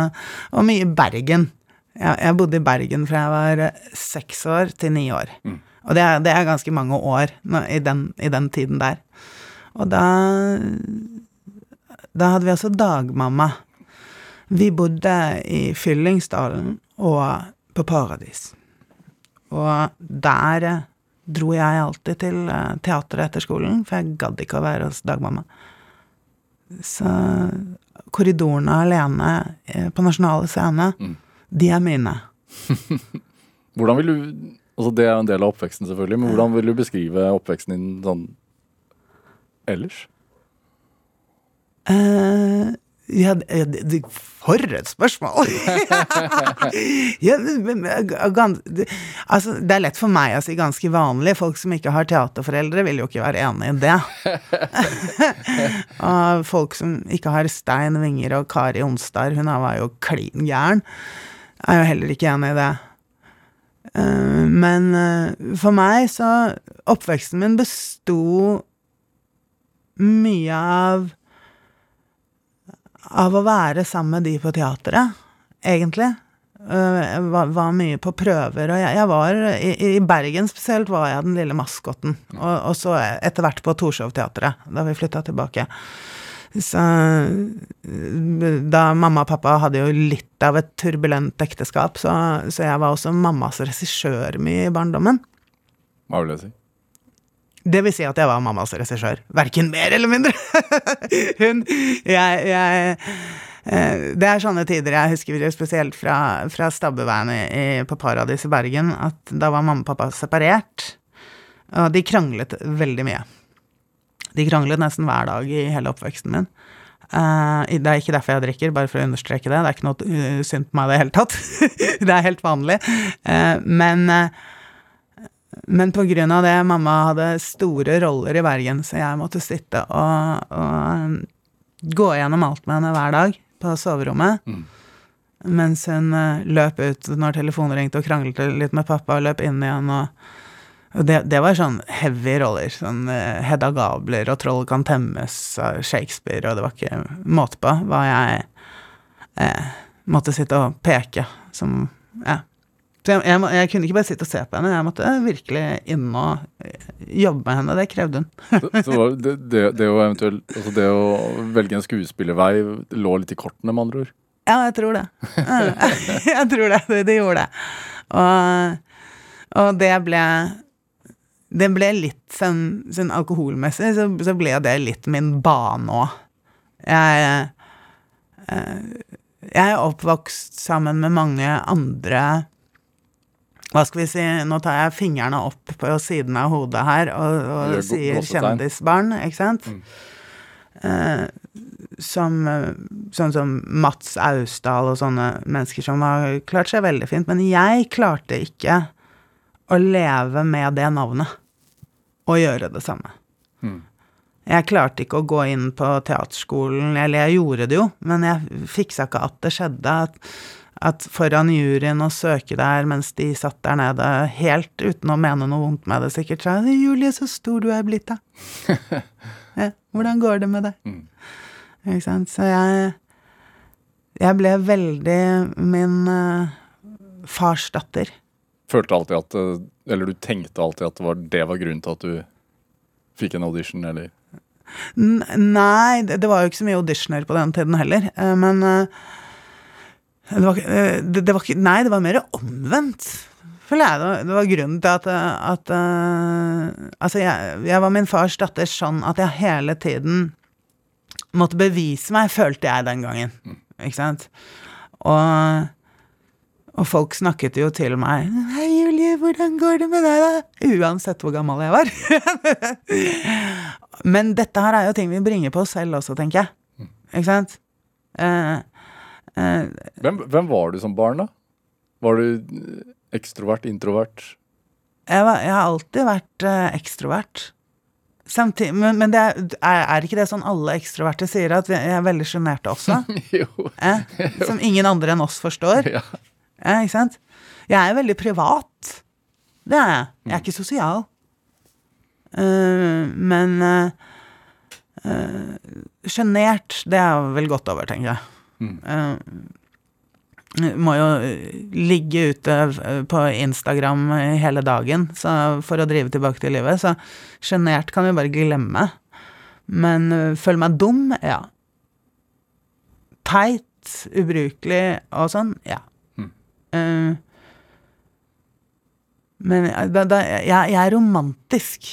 og mye Bergen. Jeg, jeg bodde i Bergen fra jeg var eh, seks år til ni år. Og det er, det er ganske mange år nå, i, den, i den tiden der. Og da Da hadde vi også dagmamma. Vi bodde i Fyllingsdalen og på Paradis. Og der eh, dro jeg alltid til teateret etter skolen, for jeg gadd ikke å være hos dagmamma. Så korridorene alene eh, på Nasjonale Scene, de er mine. Hvordan vil du Altså Det er jo en del av oppveksten, selvfølgelig, men hvordan vil du beskrive oppveksten din sånn ellers? Uh, ja, det, for et spørsmål! ja, men, altså, det er lett for meg å si ganske vanlig. Folk som ikke har teaterforeldre, vil jo ikke være enig i det. og folk som ikke har Stein Winger og Kari Onsdag, hun var jo klin gæren, er jo heller ikke enig i det. Eh, men eh, for meg så Oppveksten min besto mye av av å være sammen med de på teatret, egentlig. Eh, Jeg var, var mye på prøver, og jeg, jeg var i, I Bergen spesielt var jeg den lille maskotten. Og, og så etter hvert på Torshov-teatret, da vi flytta tilbake. Så da mamma og pappa hadde jo litt av et turbulent ekteskap, så, så jeg var også mammas regissør mye i barndommen. Hva vil det si? Det vil si at jeg var mammas regissør. Verken mer eller mindre. Hun Jeg, jeg eh, Det er sånne tider jeg husker spesielt fra, fra stabbeveien i, på Paradis i Bergen, at da var mamma og pappa separert. Og de kranglet veldig mye. De kranglet nesten hver dag i hele oppveksten min. Uh, det er ikke derfor jeg drikker, bare for å understreke det. Det er ikke noe uh, synd på meg i det hele tatt. det er helt vanlig. Uh, men uh, men på grunn av det, mamma hadde store roller i Bergen, så jeg måtte sitte og, og gå gjennom alt med henne hver dag på soverommet. Mens hun eh, løp ut når telefonen ringte og kranglet litt med pappa, og løp inn igjen og det, det var sånn heavy roller. Sånn eh, Hedda Gabler og Troll kan temmes av Shakespeare, og det var ikke måte på hva jeg eh, måtte sitte og peke som Ja. Så jeg, jeg, jeg kunne ikke bare sitte og se på henne, jeg måtte virkelig inn og eh, jobbe med henne. Det krevde hun. Så, så det, det, det, å eventuelt, altså det å velge en skuespillervei lå litt i kortene, med andre ord? Ja, jeg tror det. jeg tror det. Det, det gjorde det. Og, og det ble Det ble litt sånn, sånn alkoholmessig, så, så ble det litt min bane òg. Jeg eh, Jeg er oppvokst sammen med mange andre hva skal vi si, nå tar jeg fingrene opp på siden av hodet her og, og sier kjendisbarn, ikke sant? Eh, som, sånn som Mats Austdal og sånne mennesker som har klart seg veldig fint. Men jeg klarte ikke å leve med det navnet og gjøre det samme. Jeg klarte ikke å gå inn på teaterskolen, eller jeg gjorde det jo, men jeg fiksa ikke at det skjedde. At, at foran juryen å søke der mens de satt der nede, helt uten å mene noe vondt med det, sikkert sa 'Julie, så stor du er blitt, da'. ja, hvordan går det med deg? Ikke sant. Så jeg Jeg ble veldig min uh, fars datter. Følte alltid at eh, Eller du tenkte alltid at det var, det var grunnen til at du fikk en audition, eller nei, det, var jo ikke så mye auditioner på den tiden heller. eh, men eh, det, var, det, det var ikke Nei, det var mer omvendt. Føler jeg. Det var, det var grunnen til at, at Altså, jeg, jeg var min fars datter sånn at jeg hele tiden måtte bevise meg, følte jeg den gangen. Ikke sant? Og og folk snakket jo til meg 'Hei, Julie, hvordan går det med deg, da?' Uansett hvor gammel jeg var. Men dette her er jo ting vi bringer på oss selv også, tenker jeg. Ikke sant? Eh, eh, hvem, hvem var du som barn, da? Var du eh, ekstrovert, introvert? jeg, var, jeg har alltid vært eh, ekstrovert. Samtidig, men men det er, er, er ikke det sånn alle ekstroverte sier, at vi er veldig sjenerte også? jo. Eh? Som ingen andre enn oss forstår? Ja. Ja, ikke sant? Jeg er veldig privat. Det er jeg. Jeg er ikke sosial. Uh, men sjenert, det er vel godt over, tenker jeg. Eh, må jo eh, ligge ute eh, på Instagram hele dagen så for å drive tilbake til livet, så sjenert kan vi bare glemme. Men uh, føle meg dum, ja. Teit, ubrukelig og sånn, ja. Eh, men jeg- da, da, jeg, jeg er romantisk.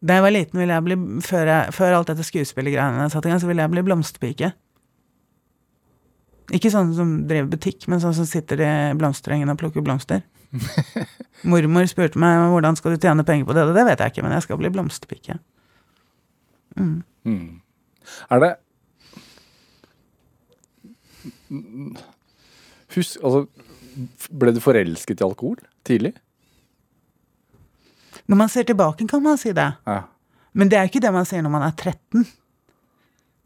Da jeg var liten, ville jeg bli Før, jeg, før alt dette skuespillergreiene satt i gang, så ville jeg bli blomsterpike. Ikke sånn som driver butikk, men sånn som sitter i blomsterengen og plukker blomster. Mormor spurte meg hvordan skal du tjene penger på det, og det vet jeg ikke, men jeg skal bli blomsterpike. Mm. Er det Husk, altså Ble du forelsket i alkohol tidlig? Når man ser tilbake, kan man si det. Ja. Men det er ikke det man sier når man er 13.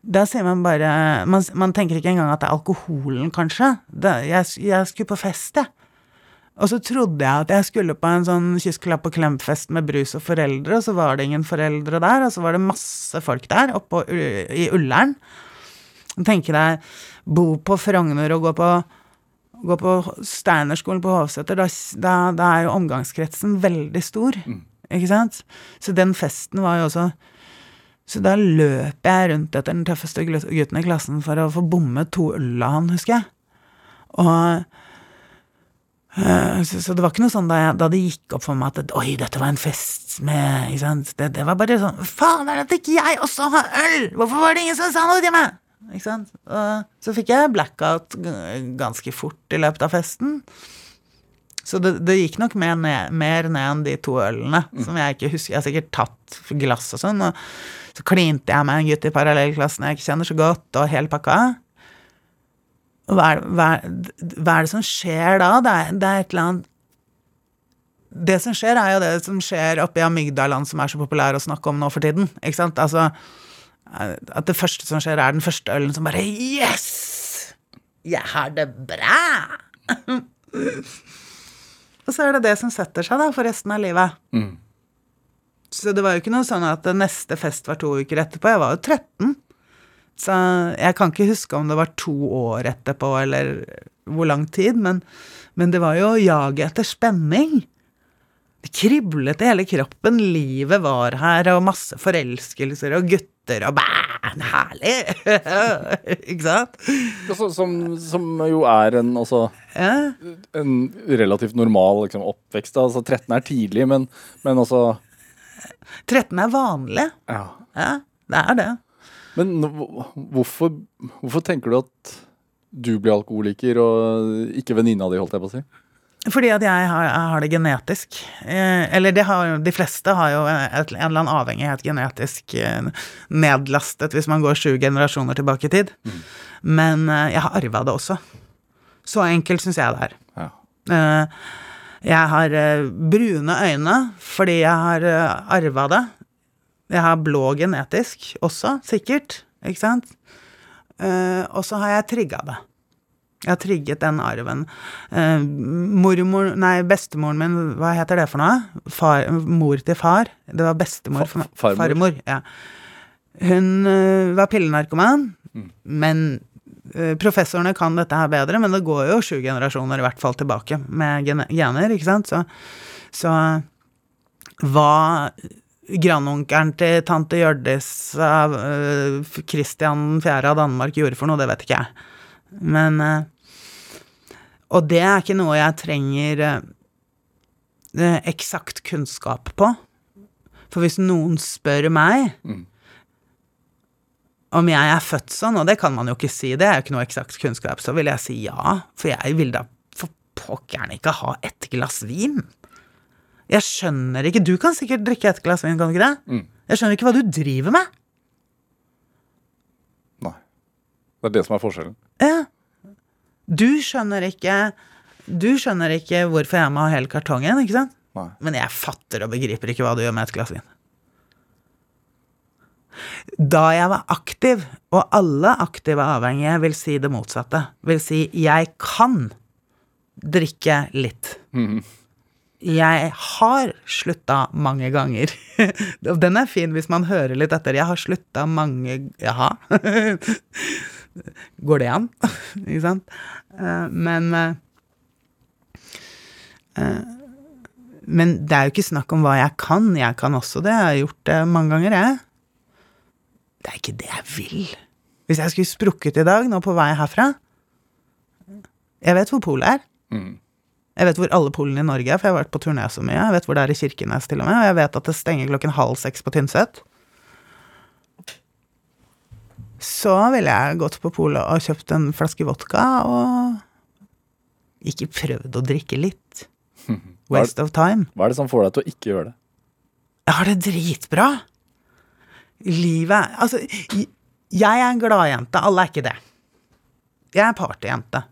Da sier man bare Man, man tenker ikke engang at det er alkoholen, kanskje. Det, jeg, jeg skulle på fest, jeg. Og så trodde jeg at jeg skulle på en sånn kyss, klapp og klem-fest med brus og foreldre, og så var det ingen foreldre der, og så var det masse folk der oppe i Ullern. Tenke deg, bo på Frogner og gå på gå på Steinerskolen på Hovseter, da, da, da er jo omgangskretsen veldig stor. Ikke sant? Så den festen var jo også Så da løp jeg rundt etter den tøffeste gutten i klassen for å få bomme to øl av han, husker jeg. Og eh, så, så det var ikke noe sånn da, jeg, da det gikk opp for meg at Oi, dette var en fest med. Det, det var bare sånn Faen, er det at ikke jeg også har øl?! Hvorfor var det ingen som sa noe til meg?! Ikke sant. Og så fikk jeg blackout ganske fort i løpet av festen. Så det, det gikk nok mer ned, mer ned enn de to ølene, som jeg ikke husker. Jeg har sikkert tatt glass og sånn, og så klinte jeg med en gutt i parallellklassen jeg ikke kjenner så godt, og hele pakka. Hva er, hva, hva er det som skjer da? Det er, det er et eller annet Det som skjer, er jo det som skjer oppe i amygdalaen, som er så populær å snakke om nå for tiden. Ikke sant? Altså at det første som skjer, er den første ølen som bare Yes! Jeg har det bra! Og så er det det som setter seg da for resten av livet. Så det var jo ikke noe sånn at neste fest var to uker etterpå. Jeg var jo 13. Så jeg kan ikke huske om det var to år etterpå, eller hvor lang tid, men, men det var jo jaget etter spenning. Det kriblet i hele kroppen, livet var her, og masse forelskelser og gutter og bæ, herlig! ikke sant? Så, som, som jo er en, altså, Ja. en relativt normal liksom, oppvekst. Altså, 13 er tidlig, men, men altså 13 er vanlig. ja. Ja, det er det. Men hvorfor, hvorfor tenker du at du blir alkoholiker og ikke venninna di, holdt jeg på å si? Fordi at jeg har, jeg har det genetisk. Eh, eller det har, de fleste har jo et, en eller annen avhengighet genetisk eh, nedlastet hvis man går sju generasjoner tilbake i tid. Men eh, jeg har arva det også. Så enkelt syns jeg det er. Ja. Eh, jeg har eh, brune øyne fordi jeg har eh, arva det. Jeg har blå genetisk også, sikkert. Ikke sant? Eh, og så har jeg trigga det. Jeg har trigget den arven. Eh, mormor Nei, bestemoren min, hva heter det for noe? Far, mor til far. Det var bestemor for meg. Farmor. farmor. ja. Hun uh, var pillenarkoman, men uh, Professorene kan dette her bedre, men det går jo sju generasjoner i hvert fall tilbake med gene- gener, ikke sant? Så, så hva grandonkelen til tante Hjørdis av uh, Christian 4. av Danmark gjorde for noe, det vet ikke jeg. Men Og det er ikke noe jeg trenger eh, eksakt kunnskap på. For hvis noen spør meg om jeg er født sånn, og det kan man jo ikke si, det er jo ikke noe eksakt kunnskap, så vil jeg si ja. For jeg vil da for pokkeren ikke ha ett glass vin. Jeg skjønner ikke Du kan sikkert drikke ett glass vin, kan du ikke det? Mm. Jeg skjønner ikke hva du driver med. Nei. Det er det som er forskjellen. Ja. Du skjønner ikke Du skjønner ikke hvorfor jeg må ha hele kartongen, ikke sant? Nei. Men jeg fatter og begriper ikke hva du gjør med et glass vin. Da jeg var aktiv, og alle aktive avhengige vil si det motsatte, vil si jeg kan drikke litt. Jeg har slutta mange ganger. Den er fin hvis man hører litt etter. Jeg har slutta mange Jaha. Går det an? Ikke sant? Eh, Men eh, eh, Men det er jo ikke snakk om hva jeg kan. Jeg kan også det. Jeg har gjort det mange ganger, jeg. Det er ikke det jeg vil. Hvis jeg skulle sprukket i dag, nå på vei herfra Jeg vet hvor polet er. Mm. Jeg vet hvor alle polene i Norge er, for jeg har vært på turné så mye. Jeg vet hvor det er i Kirkenes, til og med. Og jeg vet at det stenger klokken halv seks på Tynset. Så ville jeg gått på polet og kjøpt en flaske vodka og ikke prøvd å drikke litt. Waste of time. Hva er det som får deg til å ikke gjøre det? Jeg har det dritbra. Livet Altså, jeg er en gladjente. Alle er ikke det. Jeg er partyjente.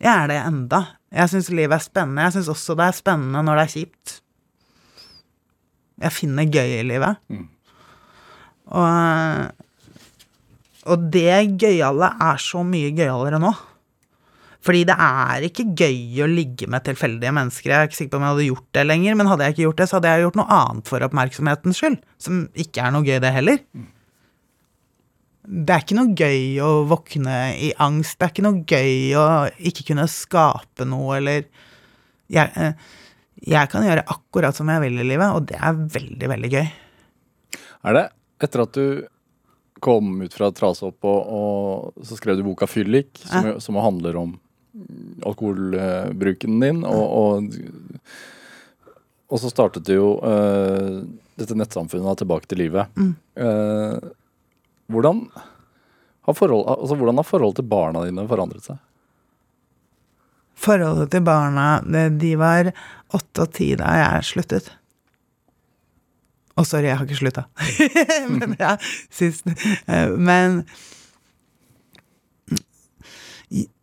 Jeg er det enda. Jeg syns livet er spennende. Jeg syns også det er spennende når det er kjipt. Jeg finner gøy i livet. Og, og det gøyale er så mye gøyalere nå. Fordi det er ikke gøy å ligge med tilfeldige mennesker. Jeg er ikke sikker på om jeg hadde gjort det lenger, men hadde jeg ikke gjort det, så hadde jeg gjort noe annet for oppmerksomhetens skyld. Som ikke er noe gøy, det heller. Det er ikke noe gøy å våkne i angst. Det er ikke noe gøy å ikke kunne skape noe, eller jeg, eh, jeg kan gjøre akkurat som jeg vil i livet, og det er veldig, veldig gøy. Er det etter at du kom ut fra Trasopp, og, og så skrev du boka 'Fyllik', som, ja. som handler om alkoholbruken din, og, og, og så startet du jo uh, dette nettsamfunnet Tilbake til livet. Eh, hvordan, har forhold, altså, hvordan har forholdet til barna dine forandret seg? Forholdet til barna, det, de var åtte og ti da jeg sluttet. Å, sorry, jeg har ikke slutta. men ja, sist. Eh, Men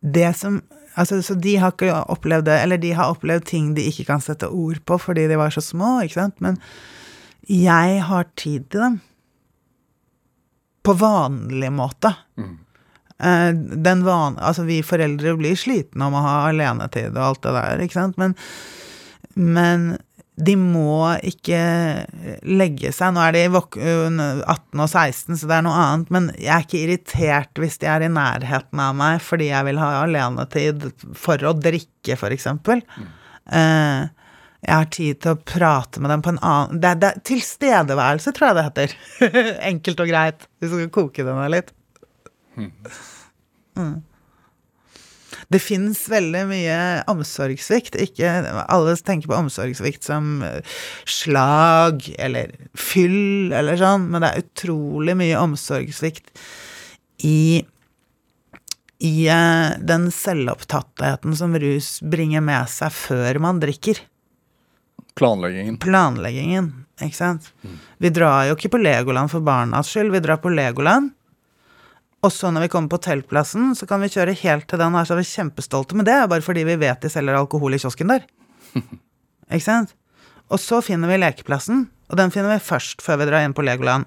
det som Altså, så de har ikke opplevd det, eller de har opplevd ting de ikke kan sette ord på fordi de var så små, ikke sant, men jeg har tid til dem. På vanlig måte. Mm. den van, altså vi foreldre blir slitne om å ha alenetid og alt det der, ikke sant, men, men de må ikke legge seg. Nå er de 18 og 16, så det er noe annet, men jeg er ikke irritert hvis de er i nærheten av meg fordi jeg vil ha alenetid for å drikke, for eksempel. Eh, jeg har tid til å prate med dem på en annen det, det, Tilstedeværelse, tror jeg det heter. Enkelt og greit, hvis du skal koke det ned litt. Mm. Det fins veldig mye omsorgssvikt. Ikke alle tenker på omsorgssvikt som eh, slag eller fyll eller sånn, men det er utrolig mye omsorgssvikt i i eh, den selvopptattheten som rus bringer med seg før man drikker. Planleggingen. Planleggingen, ikke sant. Vi drar jo ikke på Legoland for barnas skyld, vi drar på Legoland. Og så når vi kommer på teltplassen, så kan vi kjøre helt til den her, så er vi kjempestolte. med det bare fordi vi vet de selger alkohol i kiosken der. Ikke sant? Og så finner vi lekeplassen, og den finner vi først før vi drar inn på Legoland.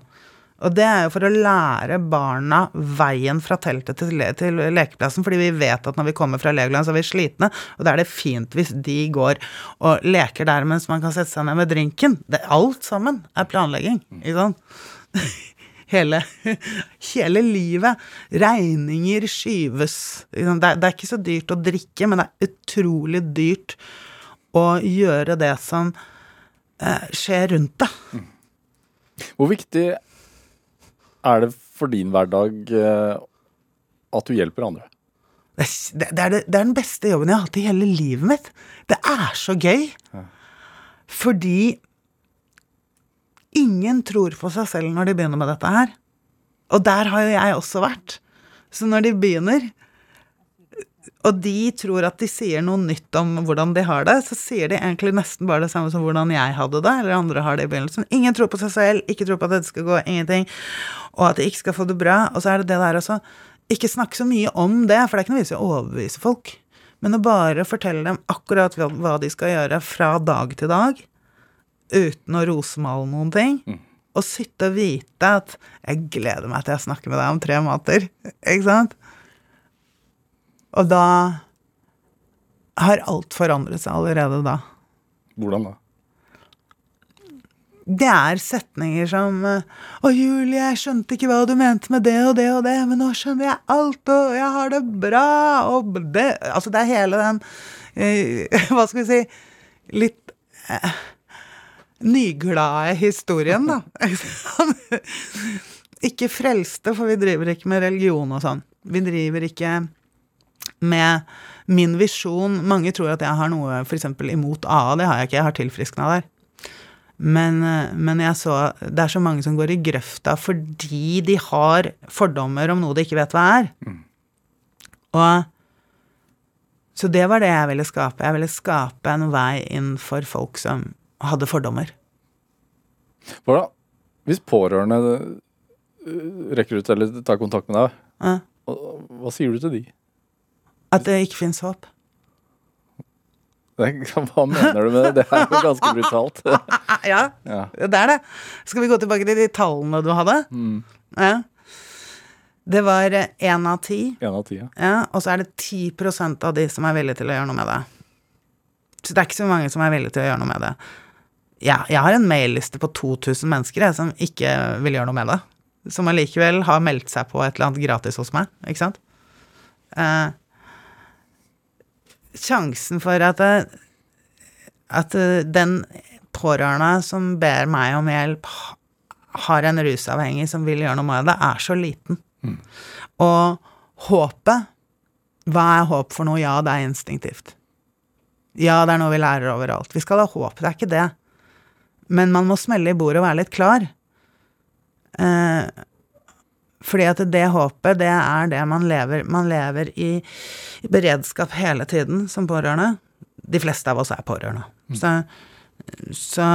Og det er jo for å lære barna veien fra teltet til, le til lekeplassen, fordi vi vet at når vi kommer fra Legoland, så er vi slitne, og da er det fint hvis de går og leker der mens man kan sette seg ned med drinken. Det, alt sammen er planlegging, ikke sant? hele, hele livet. Regninger skyves. Det er, det er ikke så dyrt å drikke, men det er utrolig dyrt å gjøre det som eh, skjer rundt deg. Hvor viktig er det for din hverdag eh, at du hjelper andre? Det, det, er det, det er den beste jobben jeg har hatt i hele livet mitt. Det er så gøy. Fordi ingen tror på seg selv når de begynner med dette her. Og der har jo jeg også vært. Så når de begynner, og de tror at de sier noe nytt om hvordan de har det, så sier de egentlig nesten bare det samme som hvordan jeg hadde det, eller andre har det i begynnelsen. Ingen tror på seg selv, ikke tror på at dette skal gå, ingenting, og at de ikke skal få det bra. Og så er det det der også. Ikke snakk så mye om det, for det er ikke noe vits i å overbevise folk. Men å bare fortelle dem akkurat hva de skal gjøre fra dag til dag, uten å rosemale noen ting. Og sitte og vite at 'jeg gleder meg til jeg snakker med deg om tre måneder'. Ikke sant? Og da har alt forandret seg allerede da. Hvordan da? Det er setninger som 'Å, Julie, jeg skjønte ikke hva du mente med det og det og det, men nå skjønner jeg alt, og jeg har det bra', og det Altså, det er hele den eh, Hva skal vi si Litt eh, nyglade historien, da. ikke frelste, for vi driver ikke med religion og sånn. Vi driver ikke med min visjon Mange tror at jeg har noe f.eks. imot AA. Det har jeg ikke. Jeg har tilfriskna der. Men, eh, men jeg så Det er så mange som går i grøfta fordi de har fordommer om noe de ikke vet hva er. Og Så det var det jeg ville skape. Jeg ville skape en vei inn for folk som hadde fordommer. Hva da? Hvis pårørende eh, rekker ut eller tar kontakt med deg, Ja. hva, sier du til de? At det ikke fins håp. Hva mener du med det? Det er jo ganske brutalt. Ja, Ja. det er det. Skal vi gå tilbake til de tallene du hadde? Ja. Det var én av ti. En av ti. ja. Ja, og så er det 10% av de som er villige til å gjøre noe med det. Så det er ikke så mange som er villige til å gjøre noe med det. Ja, jeg har en mailliste på 2000 mennesker jeg, som ikke vil gjøre noe med det. Som allikevel har meldt seg på et eller annet gratis hos meg, ikke sant? Eh, sjansen for at, at eh, den pårørende som ber meg om hjelp, har en rusavhengig som vil gjøre noe med det, er så liten. Og håpet Hva er håp for noe? Ja, det er instinktivt. Ja, det er noe vi lærer overalt. Vi skal ha håp, det er ikke det. Men man må smelle i bordet og være litt klar. Eh, fordi at det håpet, det er det man lever Man lever i, i beredskap hele tiden som pårørende. De fleste av oss er pårørende. Så, så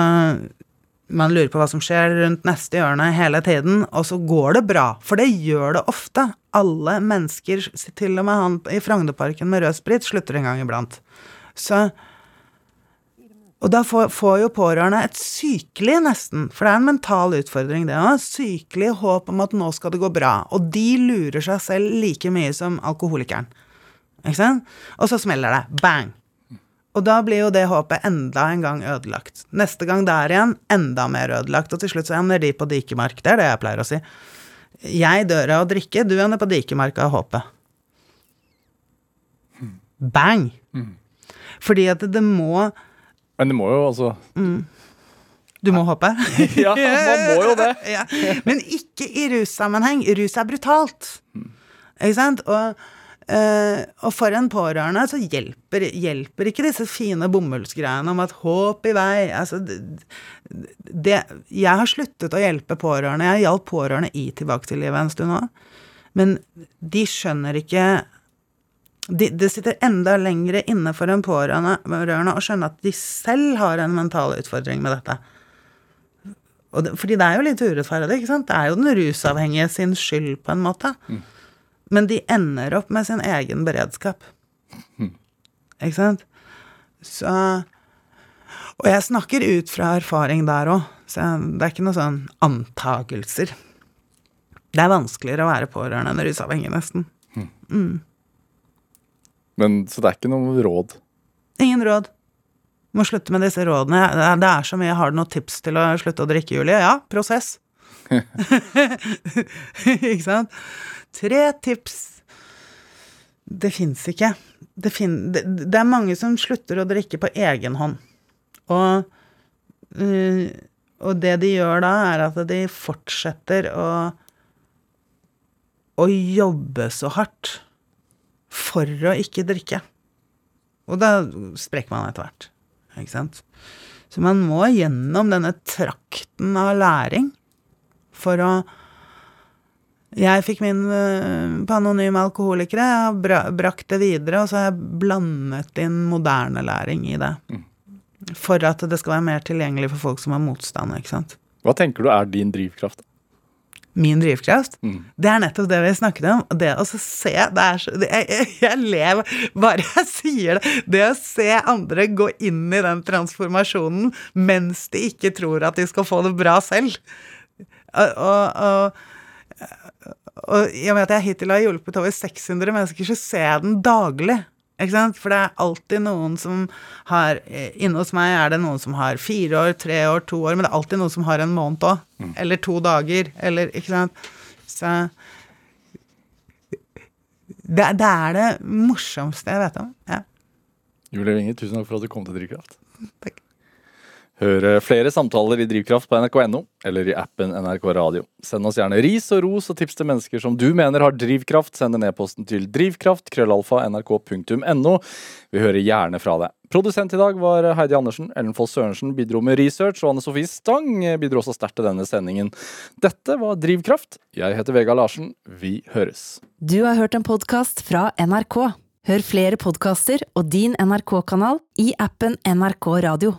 man lurer på hva som skjer rundt neste hjørne hele tiden, og så går det bra. For det gjør det ofte. Alle mennesker, til og med han i Frognerparken med rød sprit, slutter en gang iblant. Så Og da får, får jo pårørende et sykelig, nesten, for det er en mental utfordring, det òg, sykelig håp om at nå skal det gå bra. Og de lurer seg selv like mye som alkoholikeren. Ikke sant? Og så smeller det. Bang! Og da blir jo det håpet enda en gang ødelagt. Neste gang der igjen, enda mer ødelagt. Og til slutt så ender de på dikemark. Det er det jeg pleier å si. Jeg dør av å drikke, du ender på dikemarka av håpet. Bang! Fordi at det må Men det må jo altså Du må håpe. Ja, man må jo det. ja. Men ikke i russammenheng. Rus er brutalt. Ikke sant? Og, øh, og for en pårørende så hjelper, hjelper ikke disse fine bomullsgreiene om at håp i vei altså, det, det, Jeg har sluttet å hjelpe pårørende. Jeg hjalp pårørende i Tilbake til livet en stund òg. Men de skjønner ikke de, sitter enda lengre inne for en pårørende å skjønne at de selv har en mental utfordring med dette. Det, fordi det er jo litt urettferdig, ikke sant? Det er jo den rusavhengige sin skyld, på en måte. Men de ender opp med sin egen beredskap. Ikke sant? Så Og jeg snakker ut fra erfaring der òg, så det er ikke noe sånn antagelser. Det er vanskeligere å være pårørende enn rusavhengig, nesten. Men, så det er ikke noe råd. Ingen råd. Må slutte med disse rådene. Det er- så mye. Har du noen tips til å slutte å drikke, Julie? Ja, prosess. ikke sant? Tre tips. Det fins ikke. Det, fin det, det er mange som slutter å drikke på egen hånd. Og, øh, og det de gjør da, er at de fortsetter å å jobbe så hardt for å ikke drikke. Og da sprekker man etter hvert. Ikke sant? Så man må gjennom denne trakten av læring for å Jeg fikk min panonyme på Anonyme alkoholikere. Jeg har brakt det videre, og så har jeg blandet inn moderne læring i det. For at det skal være mer tilgjengelig for folk som har motstand. ikke sant? Hva tenker du er din drivkraft? Min drivkraft, Mm. det er nettopp det vi snakket om. Det å se det er så, det, jeg, jeg, lever bare jeg sier det. Det å se andre gå inn i den transformasjonen mens de ikke tror at de skal få det bra selv. Og, og, og, og i og med at jeg hittil har hjulpet over 600 mennesker, så ser jeg den daglig. Ikke sant? For det er alltid noen som har eh, Inne hos meg er det noen som har fire år, tre år, to år, men det er alltid noen som har en måned òg. Eller to dager. Eller Ikke sant. Så det, det er det morsomste jeg vet om. Ja. Julie Winge, tusen takk for at du kom til Drivkraft. Takk. Hør flere samtaler i Drivkraft på nrk.no eller i appen NRK Radio. Send oss gjerne ris og ros og tips til mennesker som du mener har drivkraft. Send en e-posten til drivkraft, krøllalfa, nrk.no. Vi hører gjerne fra deg. Produsent i dag var Heidi Andersen. Ellen Foss Sørensen bidro med research, og Anne Sofie Stang bidro også sterkt til denne sendingen. Dette var Drivkraft. Jeg heter Vegard Larsen. Vi høres. Du har hørt en podkast fra NRK. Hør flere podkaster og din NRK-kanal i appen NRK Radio.